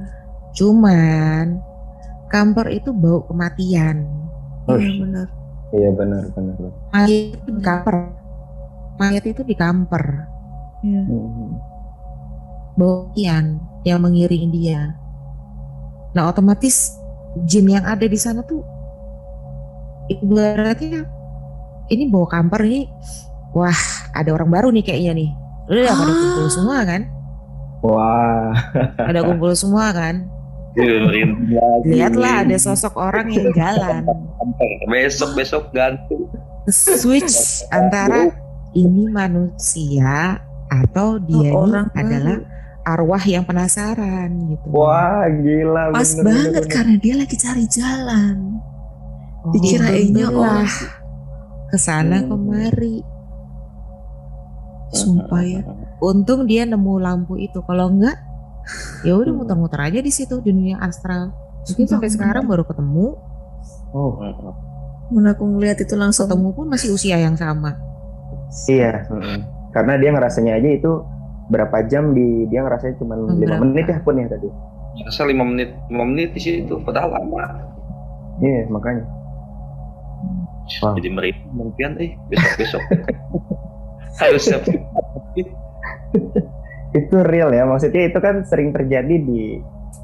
Cuman kamper itu bau kematian.
Oh,
Iya benar.
Iya benar benar.
Mayat itu di kamper. Mayat itu di kamper.
Iya.
Hmm.
Bau kematian yang mengiringi dia. Nah otomatis jin yang ada di sana tuh ibaratnya ini bawa kamper nih wah ada orang baru nih kayaknya nih udah pada
Ah.
kumpul semua kan
Wah,
ada kumpul semua kan lihatlah ada sosok orang yang jalan
Besok besok ganti.
switch antara ini manusia atau dia
Oh,
ini
orang
adalah arwah yang penasaran gitu
wah gila.
Pas
bener,
banget
bener, bener.
karena dia lagi cari jalan.
Oh,
Dikirainnya oh
ke sana
Hmm.
kemari
sumpah ya.
untung dia nemu lampu itu kalau enggak ya udah
Hmm.
muter-muter aja di situ di dunia astral mungkin
Sumpah,
sampai sekarang baru ketemu
Oh,
Mun aku ngeliat itu langsung
ketemu pun masih usia yang sama
iya. Karena dia ngerasanya aja itu berapa jam di dia ngerasanya cuma lima
Berapa?
menit ya pun ya tadi.
Masa lima menit, lima menit di situ, padahal lama.
Iya makanya. Wow.
Jadi merinding mungkin eh besok besok. [laughs] Harus siap. [laughs]
Itu real ya, maksudnya itu kan sering terjadi di,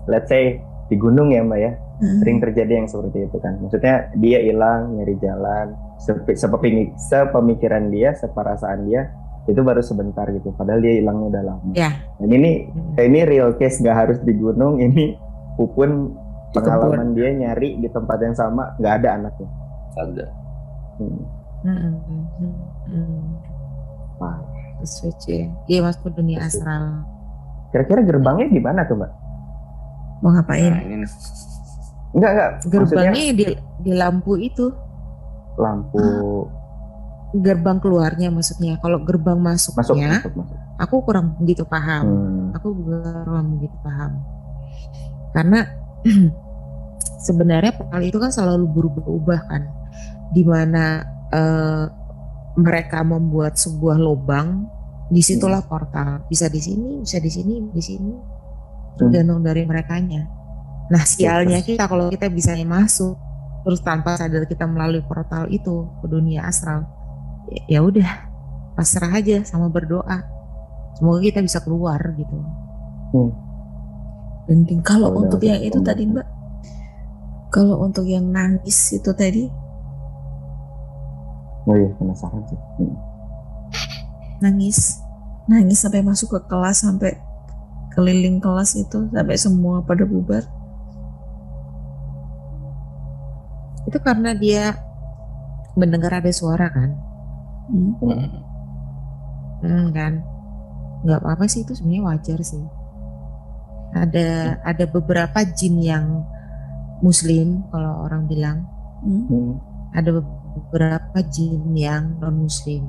let's say di gunung ya mbak ya,
Hmm.
sering terjadi yang seperti itu kan. Maksudnya dia hilang nyari jalan, sepe- sepemi- sepemikiran dia, seperasaan dia itu baru sebentar gitu. Padahal dia hilangnya udah lama.
Ya.
Dan ini ini real case nggak harus di gunung, ini pupun
Di
pengalaman dia nyari di tempat yang sama nggak ada anaknya.
Ada.
Hmm.
Mm, mm, mm, mm.
Wah.
switch ya masuk ke dunia astral
Kira-kira gerbangnya di mana tuh mbak?
Mau
Nah,
ngapain?
ini nih.
Enggak enggak. Maksudnya
gerbangnya di, di lampu itu
lampu
gerbang keluarnya maksudnya kalau gerbang
masuk
masuknya
masuk masuk.
aku kurang begitu paham
Hmm.
aku kurang begitu paham karena [clears throat] sebenarnya portal itu kan selalu berubah-ubah kan di mana eh, mereka membuat sebuah lubang di situlah portal. Bisa di sini bisa di sini di sini. Tergantung dari merekanya. Nah sialnya kita kalau kita bisa masuk terus tanpa sadar kita melalui portal itu ke dunia astral ya- udah pasrah aja sama berdoa. Semoga kita bisa keluar gitu.
Merinding. Kalau
Kalau
untuk yang itu tadi Mbak, kalau untuk yang nangis itu tadi,
Oh iya penasaran sih. Hmm.
nangis, nangis sampai masuk ke kelas sampai keliling kelas itu sampai semua pada bubar.
Itu karena dia mendengar ada suara kan?
Hmm.
Hmm.
Hmm, kan? Nggak apa-apa sih itu sebenarnya wajar sih. Ada ada beberapa jin yang muslim kalau orang bilang,
Hmm.
Hmm.
ada beberapa jin yang non muslim.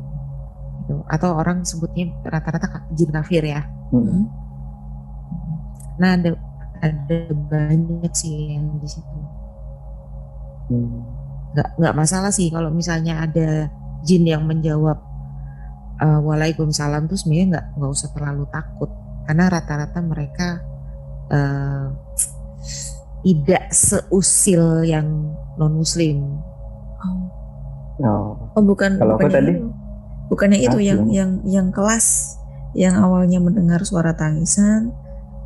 Gitu. Atau orang sebutnya rata-rata jin kafir ya.
Hmm.
Nah, ada ada banyak sih yang di situ.
Hmm.
nggak nggak masalah sih kalau misalnya ada jin yang menjawab eh, waalaikumsalam tuh sebenarnya nggak nggak usah terlalu takut karena rata-rata mereka eh, tidak seusil yang non muslim
Oh.
Oh bukan
Kalau apa
bukannya
tadi?
itu. Bukannya itu
Ah,
yang yang yang kelas yang awalnya mendengar suara tangisan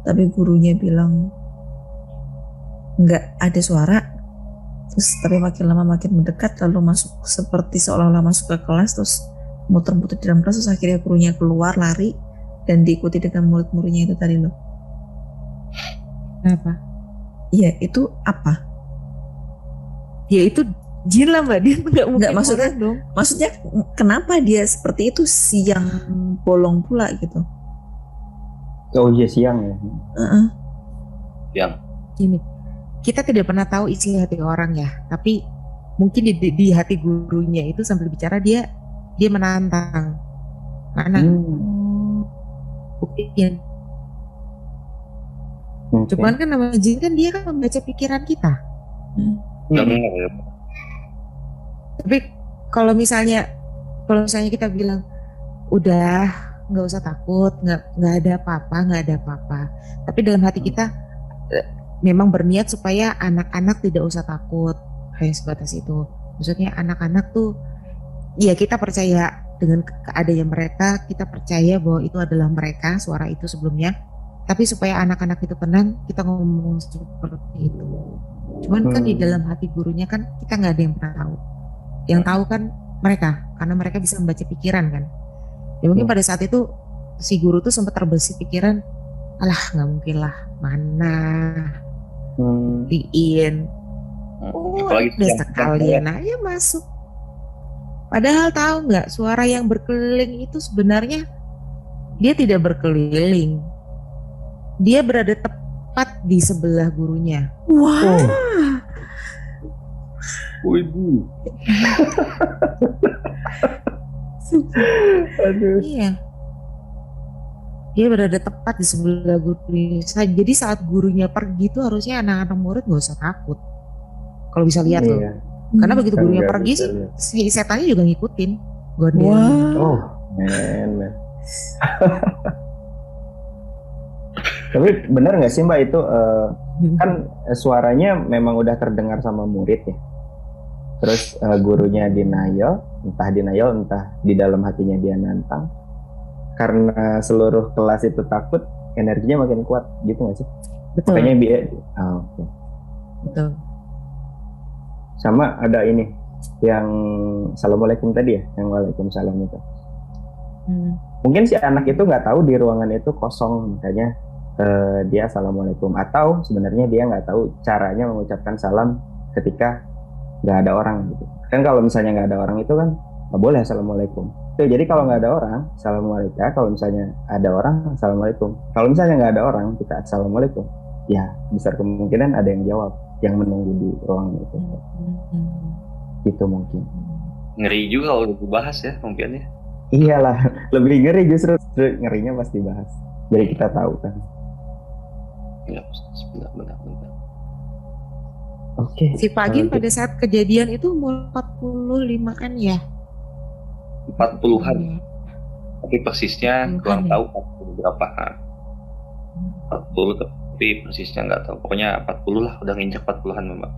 tapi gurunya bilang nggak ada suara terus tapi makin lama makin mendekat lalu masuk seperti seolah-olah masuk ke kelas terus muter-muter di dalam kelas terus akhirnya gurunya keluar lari dan diikuti dengan murid-muridnya itu tadi loh
kenapa
iya itu apa
ya itu jin lah mbak dia nggak mungkin
maksudnya-
orang dong
maksudnya kenapa dia seperti itu siang bolong pula gitu
Oh iya siang ya.
Heeh.
Yang
gini kita tidak pernah tahu isi hati orang ya tapi mungkin di, di, di hati gurunya itu sambil bicara dia dia menantang mana
Hmm.
buktinya
Oke.
cuman kan nama jin kan dia kan membaca pikiran kita
Hmm.
ya.
Tapi kalau misalnya kalau misalnya kita bilang udah nggak usah takut nggak nggak ada apa-apa nggak ada apa-apa. Tapi dalam hati kita eh, memang berniat supaya anak-anak tidak usah takut kayak sebatas itu. Maksudnya anak-anak tuh ya kita percaya dengan ke- keadaan mereka kita percaya bahwa itu adalah mereka suara itu sebelumnya. Tapi supaya anak-anak itu tenang kita ngomong seperti itu. Cuman kan di
Hmm.
dalam hati gurunya kan kita nggak ada yang pernah tahu yang tahu kan mereka karena mereka bisa membaca pikiran kan. Ya mungkin pada saat itu si guru tuh sempat terbesit pikiran alah nggak mungkin lah mana?
Hmm.
diin.
Hmm.
oh udah sekalian aja masuk. Padahal tahu nggak suara yang berkeliling itu sebenarnya dia tidak berkeliling. Dia berada tepat di sebelah gurunya.
Wah,
Oh.
Wibu.
Aduh.
Iya. Dia berada tepat di sebelah gurunya. Jadi saat gurunya pergi tuh harusnya anak-anak murid nggak usah takut. Kalau bisa lihat tuh.
Iya.
Karena begitu
Kan
gurunya
nggak
pergi sih, si setannya juga ngikutin. Gondel.
Wah.
Oh, men, men. Tapi benar nggak sih Mbak itu eh, kan suaranya memang udah terdengar sama murid ya. Terus eh, gurunya denial, entah denial entah di dalam hatinya dia nantang. Karena seluruh kelas itu takut, energinya makin kuat gitu nggak sih?
Betul.
Makanya dia, ah, oke.
betul.
Sama ada ini yang assalamualaikum tadi ya, yang waalaikumsalam itu.
Hmm.
mungkin si anak itu nggak tahu di ruangan itu kosong makanya eh, dia assalamualaikum atau sebenarnya dia nggak tahu caranya mengucapkan salam ketika nggak ada orang gitu. Kan kalau misalnya nggak ada orang itu kan nggak boleh assalamualaikum. Tuh, jadi kalau nggak ada orang assalamualaikum. Kalau misalnya ada orang assalamualaikum. Kalau misalnya nggak ada orang kita assalamualaikum. Ya besar kemungkinan ada yang jawab yang menunggu di ruangan itu.
Hmm.
gitu mungkin.
Ngeri juga kalau dibahas ya mungkin ya.
iyalah [laughs] lebih ngeri justru. Justru ngerinya pasti bahas. Jadi kita tahu kan.
Ya, benar benar benar.
Oke.
Si Pagin pada saat kejadian itu umur 45 kan ya?
40-an,
Iya.
tapi persisnya
Puluhan
kurang
ya?
tahu 40 berapa. Nah, 40 tapi persisnya nggak tahu. Pokoknya 40 lah, udah nginjak 40-an Mbak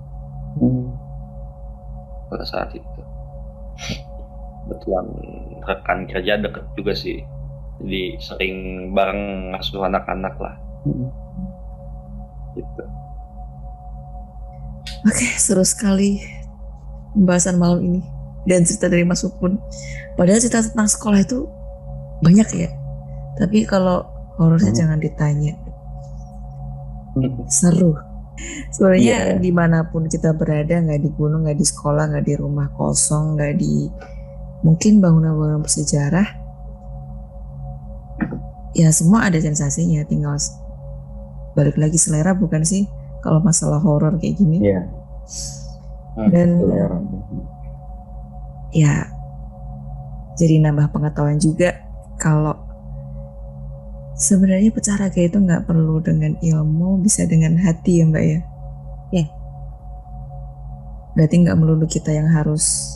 Hmm.
pada saat itu. Betulan rekan kerja deket juga sih. Jadi sering bareng ngasuh anak-anak lah.
Hmm.
gitu.
Oke, seru sekali pembahasan malam ini dan cerita dari Mas Upun. Padahal cerita tentang sekolah itu banyak ya. Tapi kalau horornya
Hmm.
jangan ditanya. Seru. Sebenarnya
Iya.
di mana pun kita berada, nggak di gunung, nggak di sekolah, nggak di rumah kosong, nggak di mungkin bangunan-bangunan bersejarah, ya semua ada sensasinya. Tinggal balik lagi selera bukan sih? Kalau masalah horor kayak gini.
Iya.
Dan ya jadi nambah pengetahuan juga kalau sebenarnya pecah raga itu nggak perlu dengan ilmu bisa dengan hati ya mbak ya
Ya.
berarti nggak melulu kita yang harus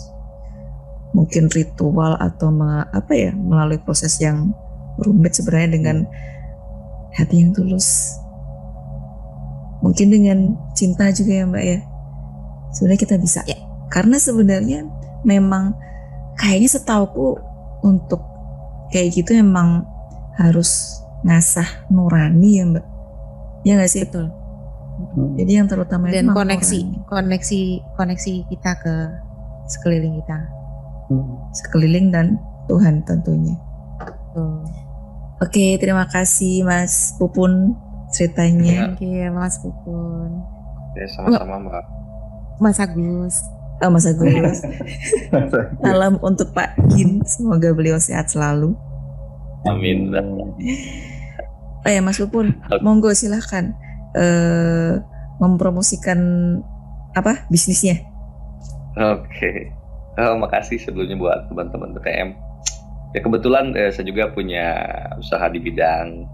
mungkin ritual atau me- apa ya melalui proses yang rumit sebenarnya dengan hati yang tulus mungkin dengan cinta juga ya mbak ya sebenarnya kita bisa
Ya.
karena sebenarnya memang kayaknya setauku untuk kayak gitu memang harus ngasah nurani ya mbak ya nggak sih
Betul.
Hmm.
jadi yang terutama itu
Dan
memang
koneksi,
nurani.
koneksi, koneksi kita ke sekeliling kita.
Hmm.
sekeliling dan Tuhan tentunya
Tuh.
oke terima kasih Mas Pupun ceritanya
Thank you, Mas Pupun.
Ya sama-sama Mbak.
Mas Agus.
oh, Mas Agus [laughs] salam untuk Pak Gin semoga beliau sehat selalu
Amin.
oh ya Mas Pupun monggo silahkan eh mempromosikan apa bisnisnya
Oke. Oh, makasih sebelumnya buat teman-teman TTM. Ya kebetulan eh, saya juga punya usaha di bidang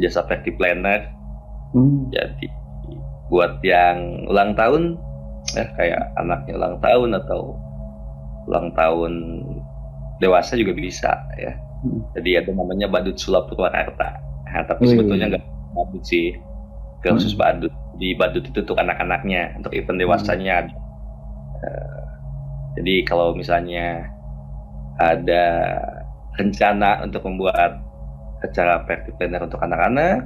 jasa party planner.
Hmm.
Jadi buat yang ulang tahun, ya kayak anaknya ulang tahun atau ulang tahun dewasa juga bisa ya.
Hmm.
Jadi ada namanya badut sulap Purwakarta. Nah, tapi
Wih.
sebetulnya nggak badut sih, nggak khusus
Hmm.
badut. Di badut itu untuk anak-anaknya, untuk event dewasanya ada. Eh, jadi kalau misalnya ada rencana untuk membuat acara party planner untuk anak-anak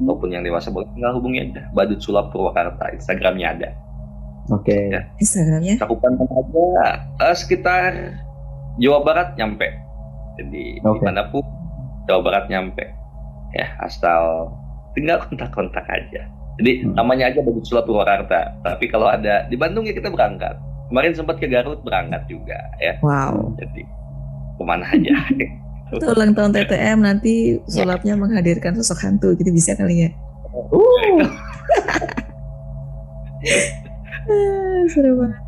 maupun yang dewasa boleh tinggal hubungi aja Badut Sulap Purwakarta Instagramnya ada
Oke.
Ya.
Instagramnya
cakupan mana aja eh, sekitar Jawa Barat nyampe jadi
Oke.
di mana pun Jawa Barat nyampe ya asal tinggal kontak-kontak aja jadi
Hmm.
namanya aja Badut Sulap Purwakarta tapi kalau ada di Bandung ya kita berangkat kemarin sempat ke Garut berangkat juga ya
wow
jadi ke mana aja [laughs]
itu ulang tahun TTM nanti sulapnya menghadirkan sosok hantu gitu bisa kali ya [laughs]
Uh. [laughs]
Seru banget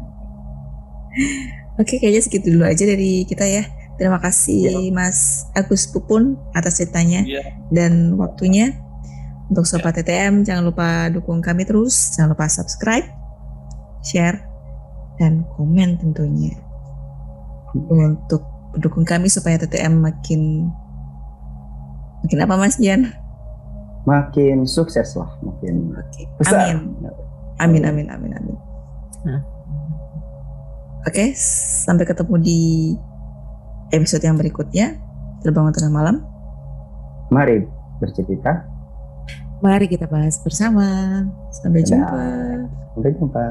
oke kayaknya segitu dulu aja dari kita ya terima kasih Mas Agus Pupun atas ceritanya
Iya.
dan waktunya untuk Sobat TTM jangan lupa dukung kami terus jangan lupa subscribe share dan komen tentunya untuk pendukung kami supaya TTM makin makin apa Mas Jan?
Makin sukses lah, makin
Oke.
besar.
Amin. Amin amin amin amin.
Nah.
Oke, sampai ketemu di episode yang berikutnya. Terbangun tengah malam.
Mari bercerita.
Mari kita bahas bersama.
Sampai
Dadah.
jumpa.
Sampai jumpa.